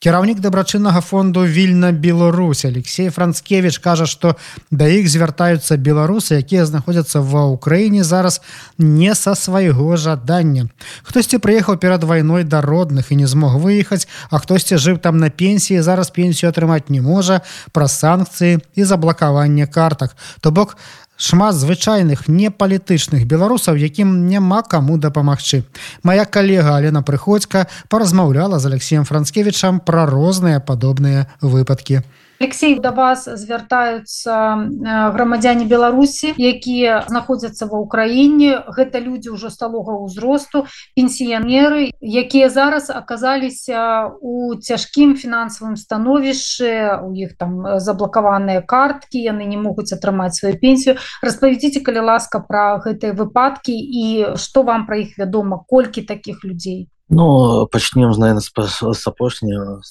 Кіраўнік дабрачыннага фонду вільна Беларусь Алексей францкевич кажа што да іх звяртаюцца беларусы якія знаходзяцца ва ўкраіне зараз не са свайго жадання. Хтосьці прыехаў перад вайной да родных і не змог выехаць а хтосьці жыў там на пенсіі зараз пенсію атрымаць не можа праз санкцыі і заблакаванне картак. То бок шмат звычайных непалітычных беларусаў якім няма каму дапамагчы. Моя калега алена прыходька паразмаўляла з алексеем францкевичам пра розныя падобныя выпадкі Алексей да вас звяртаюцца грамадзяне беларусі якія знаходзяцца ва ўкраіне. Гэта людзі ўжо сталога ўзросту пенсіянеры якія зараз аказаліся у цяжкім фінансавым становішчы у іх там заблакаваныя карткі яны не могуць атрымаць сваю пенсію. Распавядзіце калі ласка пра гэтыя выпадкі і што вам пра іх вядома колькі такіх людзей Ну пачнем наверное с апошняга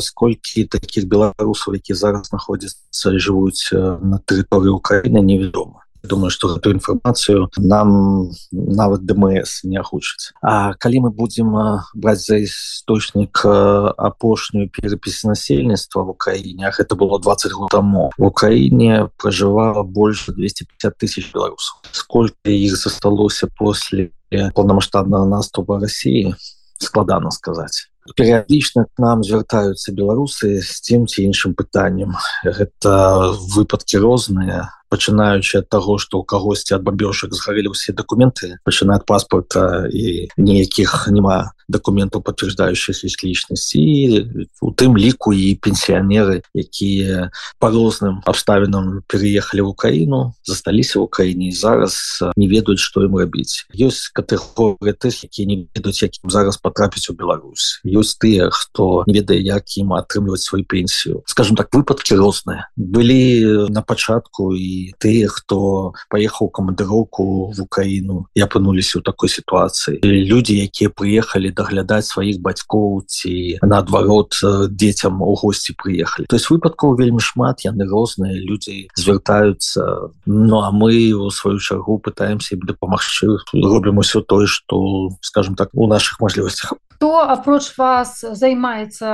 сколькі таких беларусаў які зараз знаходзяцца жывуць на тэрыторыі Украіны невядома думаю что эту інфармацыю нам нават дмс не агучыць А калі мы будзем браць за істочнік апошнюю перапіс насельніцтва в Украіне это было 20 год таму в Украіне пражывала больше 250 тысяч беларусаў сколько іх засталося после полномасштабного наступа России складана сказаць. Перыядычна к нам звяртаюцца беларусы з тем ці іншым пытаннем. Гэта выпадкі розныя пачынаючы ад таго што ў кагосьці ад бабёшак згарэлі ўсе дакументы пачына ад паспорта і ніякіх няма документаў подтверждающих іх лічнасці у тым ліку і пенсіянеры якія по розным абставінам переехалі в Украіну засталіся в Украіне зараз не ведаюць што ім рабіць ёсць катэгоры тых якія не ведаюць якім зараз потрапіць у Беларусь ёсць тыя хто не ведае як ім атрымліваць сваю пенсію. Скажем так выпадкі розныя былі на пачатку і тыя хто паехаў камандыроўку в Украіну і апынуліся ў такой сітуацыі людзі якія прыехалі даглядаць сваіх бацькоў ці наадварот дзецям у госці прыехалі то есть выпадкаў вельмі шмат яны розныя людзі звяртаюцца. Ну а мы у сваю чаргу пытаемся дапамагчы. Робім усё тое что скажем так у наших мажлівасцях хто апроч вас займаецца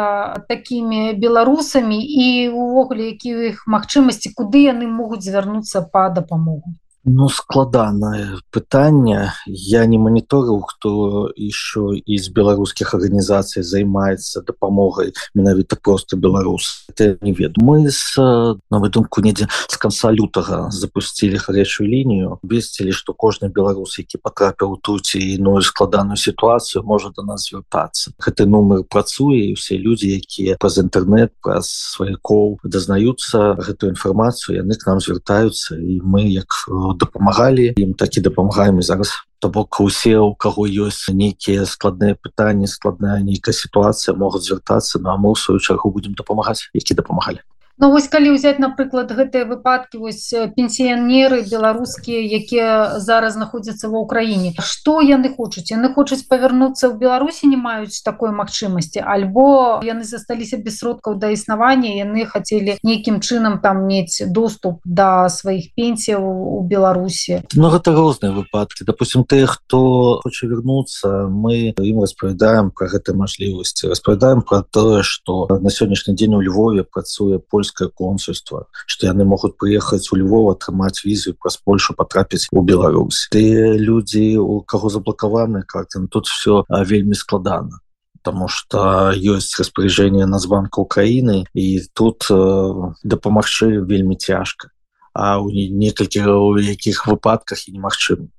такімі беларусамі і увогуле які у іх магчымасці куды яны могуць звярнуцца па дапамогу Ну складанае пытанне. Я не маніторыў хто еще из беларускіх арганізацый займаецца дапамогай менавіта просто беларус не веду мы с новой думку недзе с конца лютага запустили гарячую лінію. Весцілі что кожны беларус які потрапіў тут і иную складаную сітуацыю можа до нас звяртацца. Гэты нумар працуе і все люди якія праз інтэрнет праз сваякоў дазнаюцца гэтую інфармацыю яны к нам звяртаюцца. І мы як дапамагалі ім так і дапамагаем зараз. То бок усе у каго ёсць нейкія складныя пытанні складная нейкая сітуацыя могуць звяртацца на ну, мы ў сваю чаргу будзем дапамагаць які дапамагалі Ну вось калі ўзяць напрыклад гэтыя выпадкі вось пенсіянеры беларускія якія зараз знаходзяцца ва ўкраіне што яны хочуць? Яны хочуць павярнуцца ў беларусі не маюць такой магчымасці альбо яны засталіся без сродкаў да існавання яны хацелі нейкім чынам там мець доступ да сваіх пенсіяў у беларусі? Ну гэта розныя выпадкі. Допустим ты хто хоча вярнуцца мы ім распавядаем про гэтай мажлівасці распавядаем про тое что на сённяшні дзень у Львове працуе польская польское консульство что яны могут приехать у Львова атрымаць візы праз Польшу потрапіць у Беларусь ты люди у кого заблокаваны как тут все вельмі складана потому что есть распоряжение нацбанка Украины и тут э, дапамагчы вельмі цяжка а у некалькі якіх выпадках і немагчым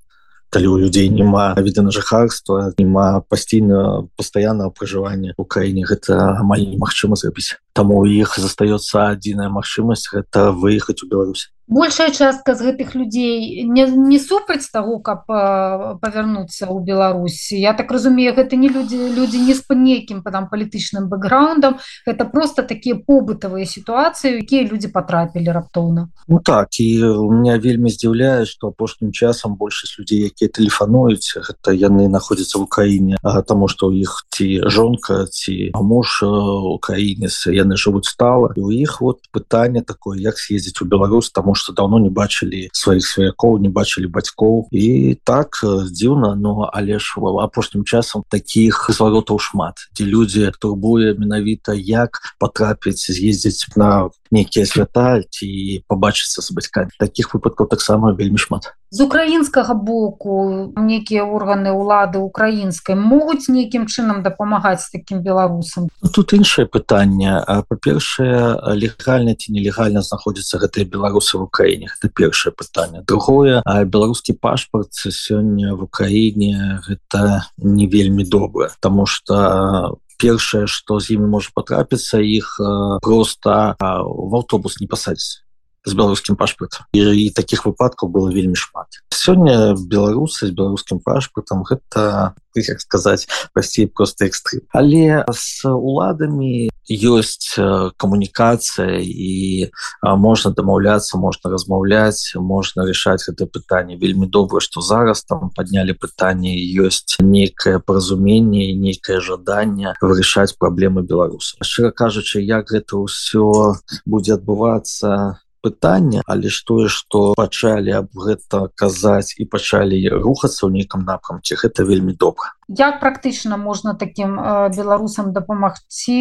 калі у людзей няма віда на жыхарства няма пасційна пастаяннага пражывання ў краіне гэта амаль немагчыма зрабіць таму у іх застаецца адзіная магчымасць гэта выехаць у Беларусь большая частка з гэтых людзей не, не супраць таго каб павярнуцца ў Беларусь. Я так разумею гэта не людзі людзі не з па нейкім там палітычным бэкграундам. Это просто такія побытавыя сітуацыі якія людзі потрапілі раптоўна. Ну так і у меня вельмі здзіўляе что апошнім часам большасць людзей якія тэлефануюць гэта яны находзяцца в Украіне тому что у іх ці жонка ці муж украінец яны жывуць стала. І у іх вот пытанне такое як съездзіць у Беларусь что давно не бачылі сваіх сваякоў не бачылі бацькоў і так дзіўна но але ж апошнім часам таких зваротаў шмат дзе людзі турбуе менавіта як потрапіць з'ездзіць на нейкія свята ці побачыцца з бацькамі таких выпадкаў таксама вельмі шмат. З украінскага боку некія органы ўлады украінскай могуць нейкім чынам дапамагаць таким беларусам ну, тут іншае пытанне. Па-першае легальна ці нелегальна знаходзіцца гэтыя беларусы в Украіне это першае пытанне другое беларускі пашпарт сёння в Украіне гэта не вельмі добра тому что першае что з імі можа потрапіцца іх просто в аўтобус не пасадзіць з беларускім пашпартам і, і таких выпадкаў было вельмі шмат. Сёння беларусы з беларускім пашпартам гэта як сказаць прасцей просто экстры але с уладамі ёсць камунікацыя і можна дамаўляцца можна размаўляць можна решаць гэта пытанне вельмі добра что зараз там поднялі пытанне ёсць нейкае паразуменне нейкае жаданне вырашаць праблемы беларусаў шчыра кажучы як гэта ўсё будзе адбывацца пытання але ж тое што пачалі аб гэта казаць і пачалі рухацца ў нейкам напрамце гэта вельмі добра. Як практычна можна таким беларусам дапамагці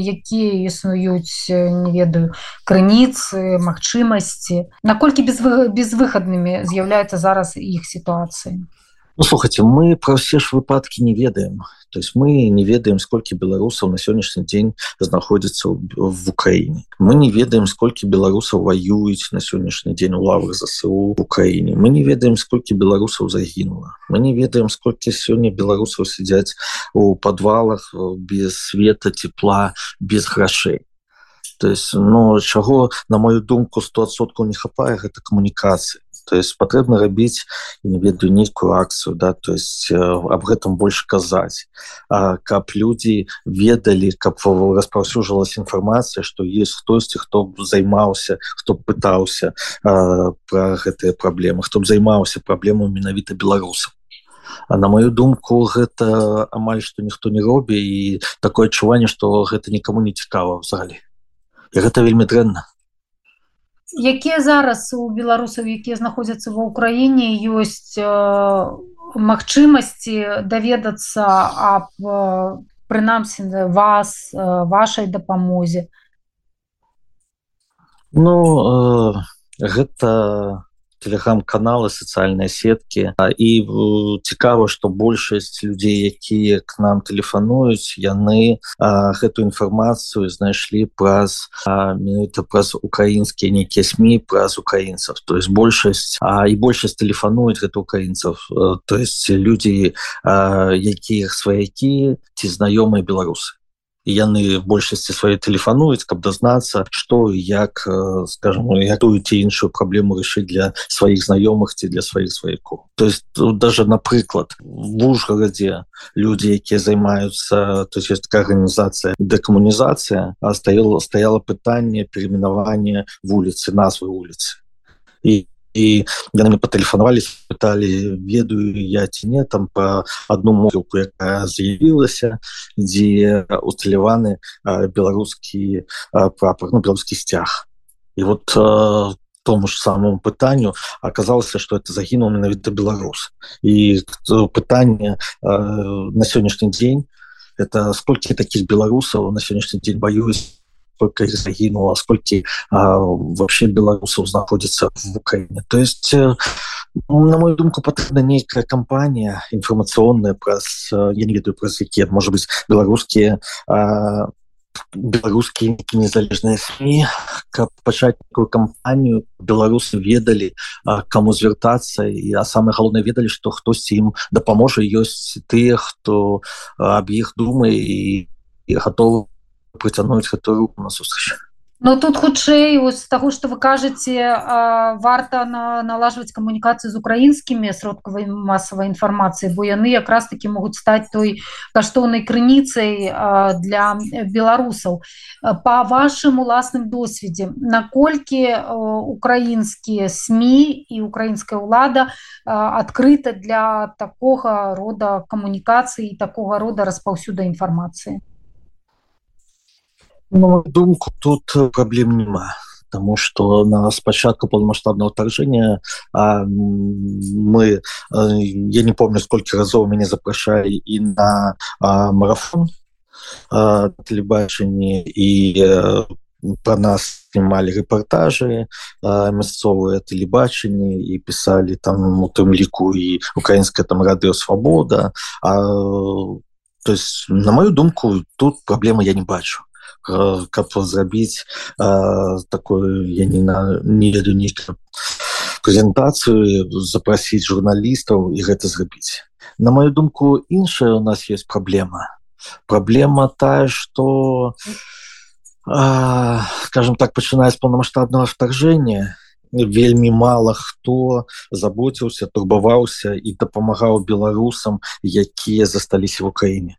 якія існуюць не ведаю крыніцы магчымасці? Наколькі без безвыхаднымі з'яўляецца зараз іх сітуацыі Ну, слухайте мы про все ж выпадки не ведаем. То есть мы не ведаем сколько беларусаў на сённяшні дзень знаходзіцца в украине. Мы не ведаем сколько беларусаў воююць на сённяшні дзень у лавах засу в украине. Мы не ведаем сколько беларусаў загінула мы не ведаем сколько сёння беларусаў сядзяць у подвалах без света тепла без грашей то есть но чаго на мою думку стосоткаў не хапае гэта камунікацыі то есть патрэбна рабіць не ведаю нейкую акцыю да то есть э, об гэтым больше казаць каб людзі ведалі каб распаўсюджвалась інфармацыя что есть хтосьці хто займаўся хто пытаўся про гэтыя праблемы хто б займаўся праблему менавіта беларусаў А на мою думку гэта амаль што ніхто не робі і такое адчуванне што гэта нікому не цікава взагалі і гэта вельмі дрэнна якія зараз у беларусаў якія знаходзяцца ва ўкраіне ёсць э, магчымасці даведацца аб э, прынамсі вас э, вашай дапамозе? Ну э, гэта телеграм-каналы сацыяльныя сеткі і цікава што большасць людзей якія к нам тэлефануюць яны а, гэту інфармацыю знайшлі праз это праз украінскія нейкія сМ праз украінцаў то есть большасць а і большасць тэлефануюць гэта украінцаў то есть людзі якія сваякі ці знаёмыя беларусы яны большасці свае тэлефануюць каб дазнацца што як скажем якую ці іншую праблему рашыць для сваіх знаёмых ці для сваіх сваякоў. То есть даже напрыклад в ужгарадзе людзі якія займаюцца то есть есть такая арганізацыя дэкамунізацыя а стаяла стаяла пытанне перамінавання вуліцы назвы вуліцы. І і яны мне патэлефанавалі пыталі ведаю я ці не там по одну могілку якая з'явілася дзе усталяваны беларускі прапор ну беларускі сцяг і вот тому ж самому пытанню оказалася что это загінуў менавіта беларус і пытанне на сённяшні дзень это сколькі таких беларусаў на сённяшні дзень баюсь сколько их загинуло, сколько а, вообще белорусов находится в Украине. То есть, э, на мою думку, потребна некая компания информационная, про, я не ведаю, про какие, может быть, белорусские а, беларускія незалежныя сМ каб пачаць такую кампанію беларусы ведалі каму звяртацца і а самое галоўнае ведалі што хтосьці ім дапаможа ёсць тыя хто аб іх думае і, і гатовы прыцягнуць гэтую руку на сустрач. Ну тут хутчэй з таго што вы кажаце варта на налажваць камунікацыю з украінскімі сродкавай масавай інфармацыі бо яны якраз таки могуць стаць той каштоўнай крыніцай для беларусаў. По вашым уласным досведзе наколькі украінскія сМ і украінская ўлада адкрыта для такога рода камунікацыі такога рода распаўсюда інфармацыі Ну, думку тут праблем няма потому что на спачатку полномасштабного вторжения а, мы я не помню сколько разов меня запрашали и на а, марафон телебачанні і про нас снимали репортажи мясцовые телебачанні і писали там у тым ліку і украинская там радыо свобода а, то есть на мою думку тут проблемы я не бачу каб зрабіць такое я не на не веду ні прэзентацыю запросіць журналістаў і гэта зрабіць на мою думку іншая у нас есть праблема праблема тая что скажем так пачынае з полномасштабного вторжения вельмі мало хто заботіўся турбаваўся і дапамагаў беларусам якія засталіся в украіне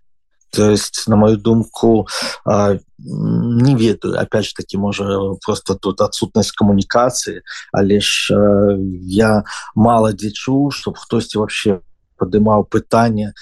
то есть на мою думку не ведаю опять же таки можа просто тут адсутнасць камунікацыі але ж я мало дзе чу чтоб хтосьці вообще падымаў пытанне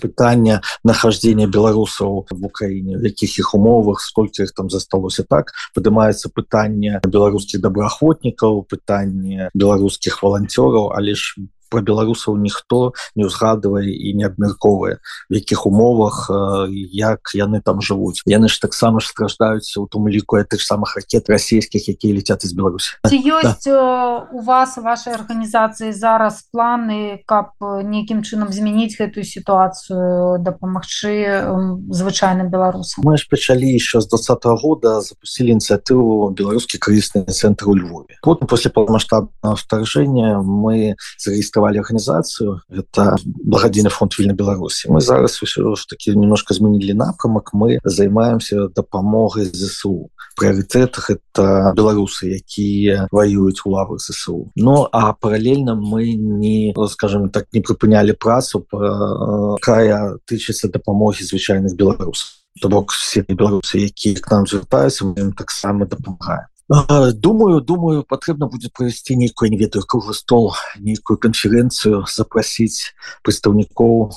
пытання нахождения беларусаў в украіне в якіх іх умовах сколько их там засталося так падымаецца пытанне беларускіх добраахвотнікаў пытанне беларускіх валанцёраў але ж про беларусаў ніхто не ўзгадывае і не абмярковае в якіх умовах як яны там жывуць яны ж таксама ж страждаюцца у том ліку тых самых ракет расійскіх якія летят из беларусі. Ёсць да. у вас вашай арганізацыі зараз планы каб нейкім чынам змяніць гэтую сітуацыю дапамагчы звычайным беларусам? Мы ж пачалі еще з двадцатого года запустили ініцыятыву беларускі крызісны цэнтр у Львове потым после полномасштабного вторжения мы зарегистрировали арганізавалі арганізацыю это благадзейны фонд вільна беларусі мы зараз ўсё ж таки немножко змянілі напрамак мы займаемся дапамогай зсу. Прыярытэтах это беларусы якія воююць у лавах зсу. Ну а паралельна мы не скажем так не прыпынялі працу по края тычыцца дапамогі звычайных беларусаў. То бок все беларусы якія к нам звяртаюцца мы таксама дапамагаем думаю думаю патрэбна будет провести нейкую не ведаю круглы стол нейкую конференцию запросить прадстаўнікоў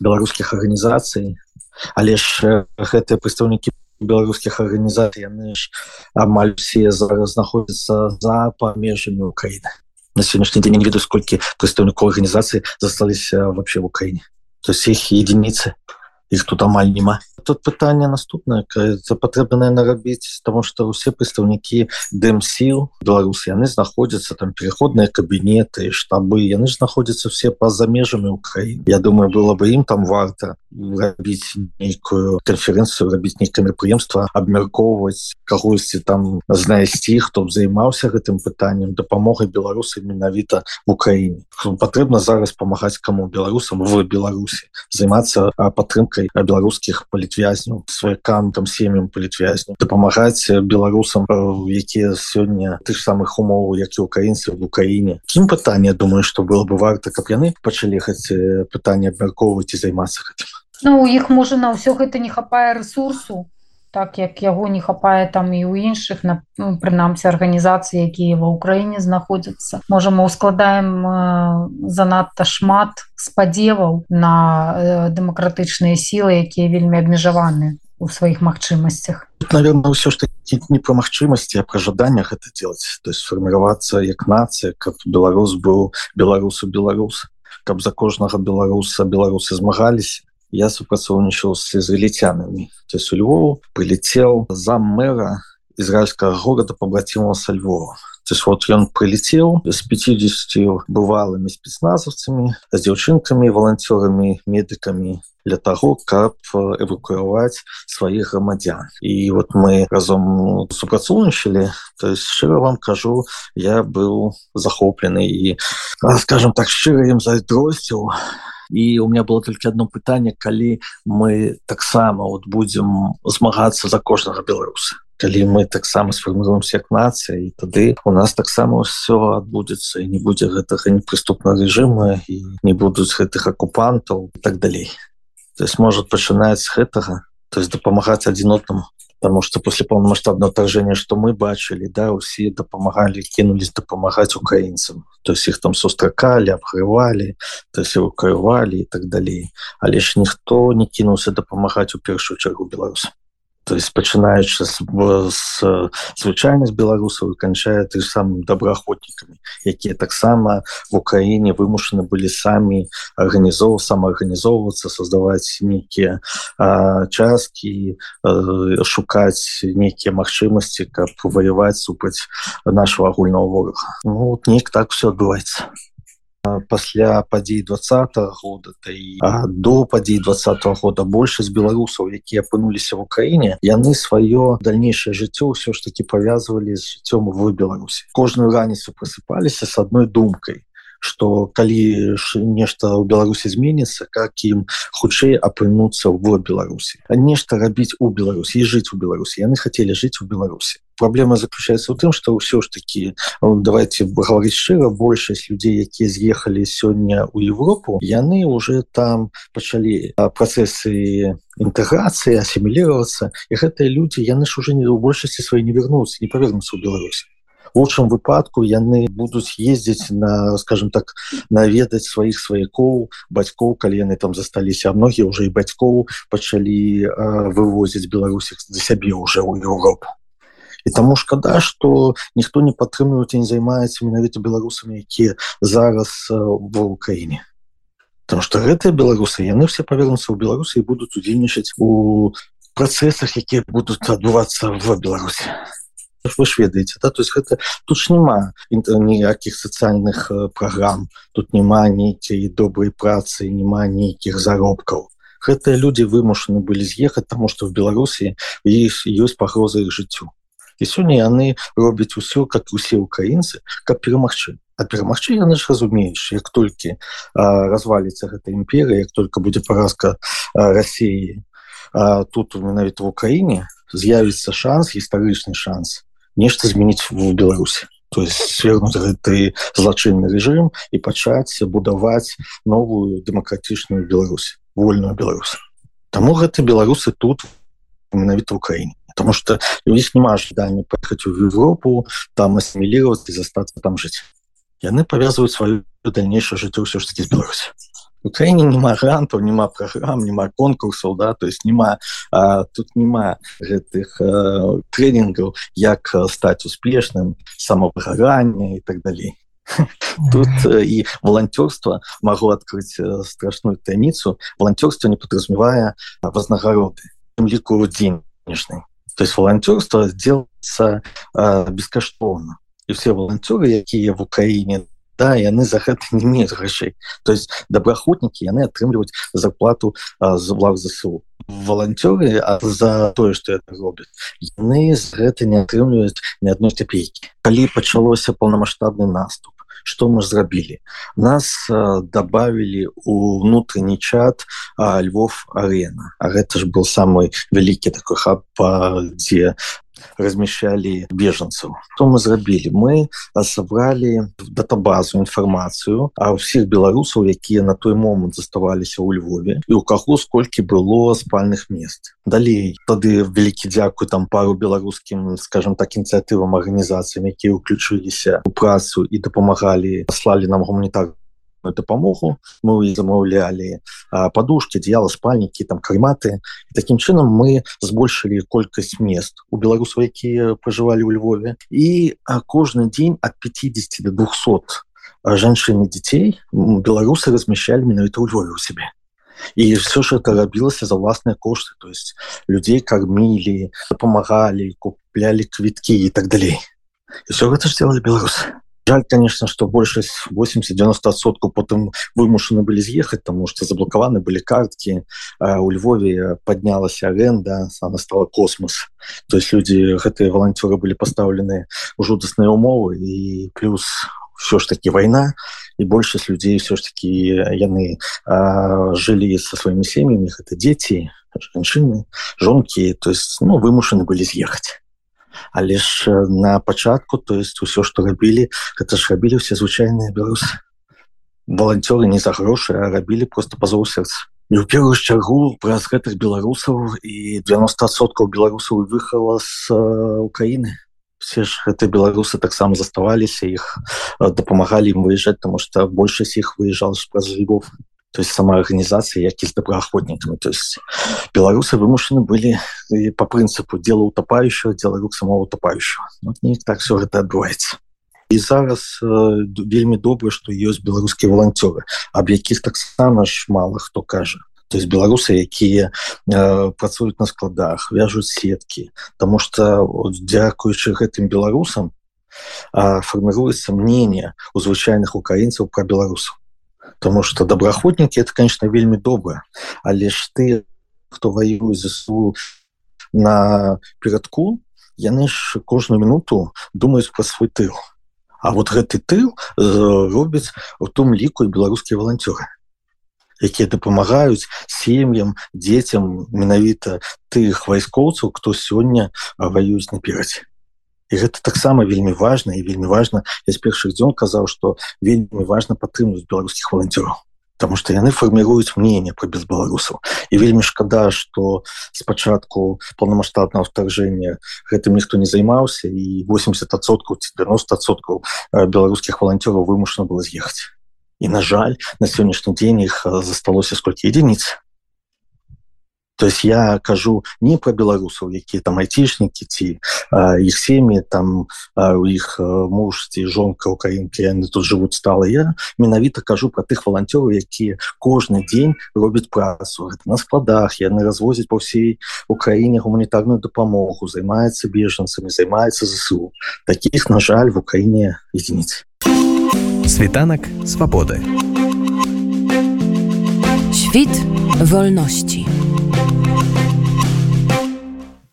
беларускіх арганізацый але ж гэтыя прадстаўнікі беларускіх арганізацый яны ж амаль все зараз знаходзяцца за памежамі Украіны на сённяшні дзень не ведаю сколькі прадстаўнікоў арганізацыі засталіся вообще в Украіне то есть их единицы их тут амаль няма. Тут пытанне наступнае это патрэбна наверное рабіць тому что усе прадстаўнікі дэм сіл беларусы яны знаходзяцца там переходныя кабінеты штабы яны ж знаходзяцца все па-за межамі Украіны Я думаю было бы ім там варта рабіць нейкую канферэнцыю рабіць нейкае мерапрыемства абмяркоўваць кагосьці там знайсці хто б займаўся гэтым пытаннем дапамогай беларусы менавіта в Украіне патрэбна зараз памагаць каму беларусам в беларусі займацца падтрымкай беларускіх палітвязню сваякам там сем'ям палітвязню дапамагаць беларусам якія сёння тых самых умоў як і украінцы в Украіне кім пытанне думаю что было бы варта каб яны пачалі хаць пытанне абмяркоўваць і займацца гэтым Ну у іх можа на ўсё гэта не хапае ресурсу так як яго не хапае там і ў іншых на ну, прынамсі арганізацыі якія ва ўкраіне знаходзяцца можа мы ускладаем э, занадта шмат спадзеваў на э, дэмакратычныя сілы якія вельмі абмежаваны у сваіх магчымасцях наверное ўсё ж таки не про магчымасці а про жаданнях это делать то есть сфарміравацца як нацыя каб беларус быў беларусу беларус каб за кожнага беларуса беларусы змагаліся я супрацоўнічаў с израильтянами то есть у Львову прилетел зам мэра израильского города побратимого со Львова. То есть вот он прилетел с 50 бывалыми спецназовцами с девчинками волонтерами медиками для того каб эвакуировать своих грамадзян и вот мы разом супрацоўнічалі то есть шчыра вам кажу я был захоплены и скажем так шчыра им зайдросціў і у меня было только одно пытанне калі мы таксама вот будем змагацца за кожнага беларуса калі мы таксама сфармируемся як нацыя і тады у нас таксама все адбудзецца і не будзе гэтага непрыступнага режима і не будуць гэтых акупантаў так далей то есть может пачынаць з гэтага то есть дапамагаць адзін потому что после полномасштабного вторжения что мы бачылі да усе дапамагалі кинулись дапамагаць украінцам то есть их там сустракалі абгрывалі то есть укрывалі и так далей але ж ніхто не кінулся дапамагаць у першую чаргу беларусам то есть пачынаючы з, з звычайных беларусаў канчае ты самым добраахвотнікамі якія таксама в Украіне вымушаны былі самі арганізоў самаарганізоўвацца создаваць нейкія часткі шукаць нейкія магчымасці каб ваяваць супраць нашего агульного ворога. Ну, неяк так все адбываецца пасля падзей двадцатого года та і до падзей двадцатого года большасць беларусаў якія апынуліся в Украіне яны сваё дальнейшее жыццё ўсё ж таки павязывалі з жыццём в беларусі. Кожную раніцу просыпаліся с одной думкой что калі нешта ў беларусі зменится как ім хутчэй апынуцца в беларусі. А нешта рабіць у беларусі жыць у беларусі. Яны хотели жыць у беларусі проблема заключается у тым что ўсё ж таки давайте говорить шчыра большасць людей якія з'ехалі сёння у Европу яны уже там пачалі працэсы інтэграцыі асімілироваться і гэтыя люди яны ж уже не у большасці свае не вернуцца не павернуцца ў Беларусі лучшем выпадку яны будуць ездзіць на скажем так наведаць сваіх сваякоў бацькоў калі яны там засталіся многія уже і бацькоў пачалі вывозіць беларусіх за сябе уже ў Европу і таму шкада что ніхто не падтрымліваць не займаецца менавіта беларусамі якія зараз ва ўкраіне потому что гэтыя беларусы яны все павернуцца ў беларусі і будуць удзельнічаць у працэсах якія будуць адбывацца в беларусі вы ж ведаеце да? то есть гэта тут ж няма ніякіх сацыяльных праграм тут няма нейкай добрай працы няма нейкіх заробкаў гэтыя люди вымушаны былі з'ехаць тому что в беларусі іх ёсць пагроза іх жыццю і сёння яны робяць усё как усе украінцы каб перамагчы а перамагчы яны ж разумееш як толькі разваліцца гэта імперыя як только будзе паразка Росіі тут менавіта в Украіне з'явіцца шанс гістарычны шанс нешта змяніць в Беларусі то есть свернуть гэты злачынны режим і пачаць будаваць новую дэмакратычную Беларусь вольную Беларусь. Таму гэты беларусы тут менавіта Украіне потому что у них няма ожидания поехать в Европу там ассимилироваться и застаться там жить. Яны повязывают свое дальнейшее жыццё все ж таки с Беларуси Украине няма грантаў няма программ няма конкурсаў да то есть няма а, тут няма гэтых тренингаў як стать успешным самовыгорание и так далей тут і волонтерство могу открыть страшную таніцу волонтерство не подразумевая вознагароды ліку денежный то есть волонтерство делается э, бескаштоўно і все волонтеры якія в Украине да яны за гэта не имеют грошей. То есть добраахвотники яны атрымліваюць зарплату э, за благ ЗСУ волонтеры за тое что это робят яны гэта не атрымліваюць ни одной копейки. Калі пачалося полномасштабный наступ что мы зрабілі нас э, добавили у внутренний чат Львов арена. А гэта ж был самый вялікі такой хаб где размещали беженцев. То мы зрабілі мы собрали датабазу інфармацыю а ўсіх беларусаў якія на той момант заставаліся ў Львове і у каго сколькі было спальных мест. Далей тады вялікі дзякуй там пару беларускім скажем так ініцыятывам арганізацыям якія ўключыліся у працу і дапамагалі слалі нам гуманітарную дапамогу мы замаўлялі подушки дзела спальнікі там карматы таким чынам мы збольшылі колькасць мест. У беларусаў якія пражывалі ў Львове і кожны дзень от 50 до 200 жанчын і дзяцей беларусы размяшчалі менавіта ў Львове у сябе і все ж это рабілася за власныя кошты. То есть людзей кармілі дапамагалі куплялі квіткі і так далей все гэта ж сделали беларусы Жаль, конечно, что большасць 80-90соткаў потым вымушаны былі з'ехаць, тому что заблокаваны былі карткі. У Львове паднялася аренда, она стала космос. То есть люди гэтыя волонтеры былі пастаўлены ў жудасныя умовы і плюс все ж таки война і большасць людзей все ж таки яны жылі со сваімі сем'ямі это дзеці, жанчыны, жонкі, то есть ну, вымушаны былі з'ехаць але ж на пачатку то есть усё что рабілі это ж рабілі все звычайныя беларусы волонтеры не за грошы а рабілі просто пазоў сэрца не ў первую чаргу праз гэтых беларусаў і 90соткаў беларусаў выхала з Украіны все ж гэты беларусы таксама заставаліся іх дапамагалі ім выязджаць тому что большасць іх выязджал праз Львов то есть сама арганізацыя які з добраахвотнікамі то есть беларусы вымушаны былі по прынцыпу дела утопающего дела рук самого утопающего вот не так все гэта адбываецца і зараз э, вельмі добра што ёсць беларускія волонцёры аб якіх таксама ж мало хто кажа то есть беларусы якія э, працуюць на складах вяжуць сеткі. Тому что дзякуючы гэтым беларусам э, фарміруецца мнение у звычайных украінцаў про беларусаў потому что добраахвотнікі это конечно вельмі добра але ж ты хто воюе засу на перадку яны ж кожную минуту думаюць про свой тыл. А вот гэты тыл э, робяць у том ліку і беларускія волонцёры якія дапамагаюць сем'ям дзецям менавіта тых вайскоўцаў хто сёння ваююць наперадзе і гэта таксама вельмі важна і вельмі важна я з першых дзён казаў што вельмі важна падтрымліваць беларускіх волонцёраў потому что яны фарміруюць мнение про без беларусаў і вельмі шкада что спачатку полномасштабного вторжения гэтым ніхто не займаўся і 80соткаў 90соткаў беларускіх волонтераў вымушана было з'ехаць і на жаль на сённяшні дзень іх засталося сколькі единиц то есть я кажу не про беларусаў якія там айцішнікі ці іх сем'і там у іх муж ці жонка украінкі яны тут живут стала я менавіта кажу про тых волонцёраў якія кожны дзень робяць працу. На складах яны развозяць по всей украіне гуманітарную дапамогу займаецца бежанцамі займаецца засу таких на жаль в украіне единиц світанак свабоды. Świt wolności.